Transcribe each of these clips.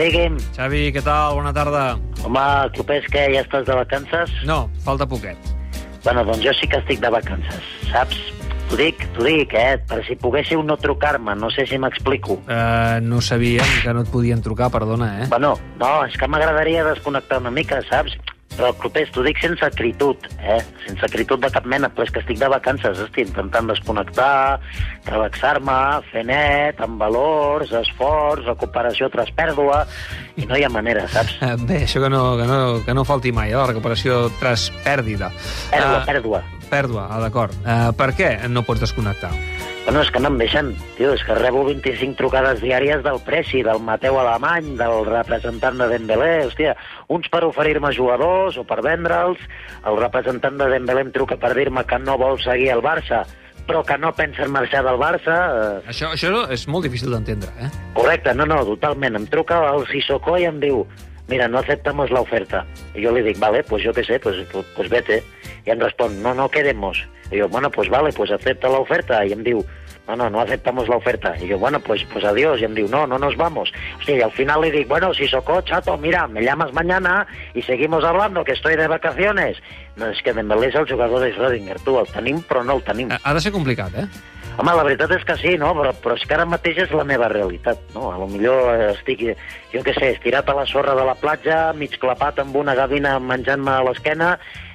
digui'm. Xavi, què tal? Bona tarda. Home, Clopés, què, ja estàs de vacances? No, falta poquet. Bueno, doncs jo sí que estic de vacances, saps? T'ho dic, t'ho dic, eh? Per si poguéssiu no trucar-me, no sé si m'explico. Uh, no sabíem que no et podien trucar, perdona, eh? Bueno, no, és que m'agradaria desconnectar una mica, saps? Però, Clopés, t'ho dic sense acritud, eh? Sense acritud de cap mena, però és que estic de vacances, estic intentant desconnectar, relaxar-me, fer net, amb valors, esforç, recuperació tras pèrdua, i no hi ha manera, saps? Uh, bé, això que no, que, no, que no falti mai, eh? la recuperació tras pèrdida. Pèrdua, Eh, pèrdua. Pèrdua, ah, d'acord. Uh, per què no pots desconnectar? Bueno, és que no em deixen. Tio, és que rebo 25 trucades diàries del Preci, del Mateu Alemany, del representant de Dembélé. Hòstia, uns per oferir-me jugadors o per vendre'ls. El representant de Dembélé em truca per dir-me que no vol seguir el Barça, però que no pensa en marxar del Barça. Eh, Això, això és molt difícil d'entendre, eh? correcte, no, no, totalment. Em truca el Sissoko i em diu mira, no aceptamos la oferta. Y yo le digo, vale, pues yo qué sé, pues, pues vete. Y em respon, no, no queremos. Y yo, bueno, pues vale, pues acepta la oferta. Y em diu, no, no, no aceptamos la oferta. Y yo, bueno, pues, pues adiós. Y em diu, no, no nos vamos. Hostia, y al final le digo, bueno, Sissoko, chato, mira, me llamas mañana y seguimos hablando, que estoy de vacaciones. No, és que Dembélé és el jugador de Schrödinger, tu, el tenim però no el tenim. Ha de ser complicat, eh? Home, la veritat és que sí, no? Però, però és que ara mateix és la meva realitat, no? A lo millor estic, jo què sé, estirat a la sorra de la platja, mig clapat amb una gavina menjant-me a l'esquena,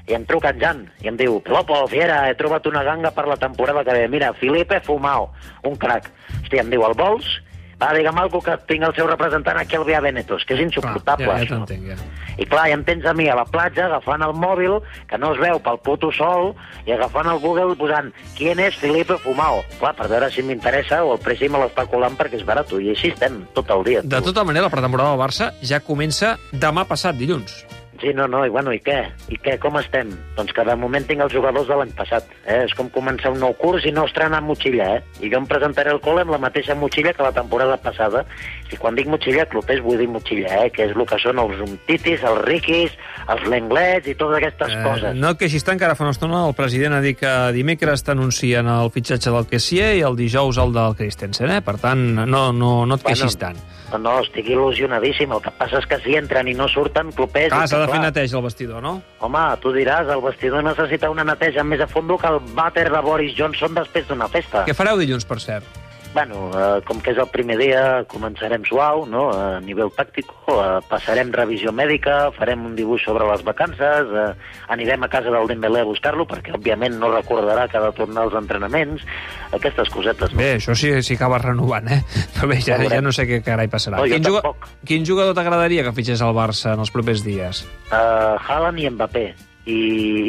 i em truca en Jan, i em diu, Lopo, fiera, he trobat una ganga per la temporada que ve. Mira, Felipe Fumao, un crac. Hòstia, em diu, el vols? Va, digue'm algo que tinc el seu representant aquí al Via Venetos, que és insuportable, ja, ja això. ja. I clar, ja em tens a mi a la platja agafant el mòbil, que no es veu pel puto sol, i agafant el Google i posant «Quién és Felipe Fumao?» Clar, per veure si m'interessa o el preci me l'està colant perquè és barat. I així estem tot el dia. De tu. tota manera, la pretemporada del Barça ja comença demà passat, dilluns. Sí, no, no, i bueno, i què? I què? Com estem? Doncs que de moment tinc els jugadors de l'any passat. Eh? És com començar un nou curs i no estrenar motxilla, eh? I jo em presentaré al col·le amb la mateixa motxilla que la temporada passada. I quan dic motxilla, clopers, vull dir motxilla, eh? Que és el que són els umtitis, els riquis, els lenglets i totes aquestes coses. no et queixis tant, que ara fa una estona el president ha dit que dimecres t'anuncien el fitxatge del Kessier i el dijous el del Christensen, eh? Per tant, no, no, no et queixis Bueno, tant. No, no, estic il·lusionadíssim. El que passa és que si entren i no surten, clopers... Ah, s'ha que, de fer neteja al vestidor, no? Home, tu diràs, el vestidor necessita una neteja més a fondo que el vàter de Boris Johnson després d'una festa. Què fareu dilluns, per cert? Bueno, eh, com que és el primer dia, començarem suau, no?, a nivell tàctic, eh, passarem revisió mèdica, farem un dibuix sobre les vacances, eh, anirem a casa del Dembélé a buscar-lo, perquè, òbviament, no recordarà que ha de tornar als entrenaments, aquestes cosetes. No? Bé, això sí, sí acaba renovant, eh? Però bé, ja, Ja no sé què carai passarà. No, quin, juga- tampoc. quin jugador t'agradaria que fitxés al Barça en els propers dies? Uh, Haaland i Mbappé, i,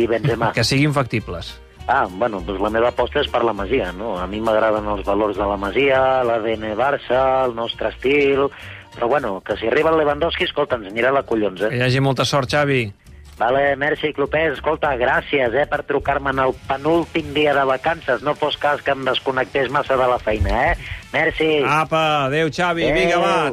i Benzema. Que siguin factibles. Ah, bueno, doncs la meva aposta és per la Masia, no? A mi m'agraden els valors de la Masia, l'ADN Barça, el nostre estil... Però bueno, que si arriba el Lewandowski, escolta, ens anirà la collons, Que eh? hi hagi molta sort, Xavi. Vale, merci, Clopés. Escolta, gràcies, eh, per trucar-me en el penúltim dia de vacances. No fos cas que em desconnectés massa de la feina, eh? Merci. Apa, adéu, Xavi. Adéu. Vinga, va,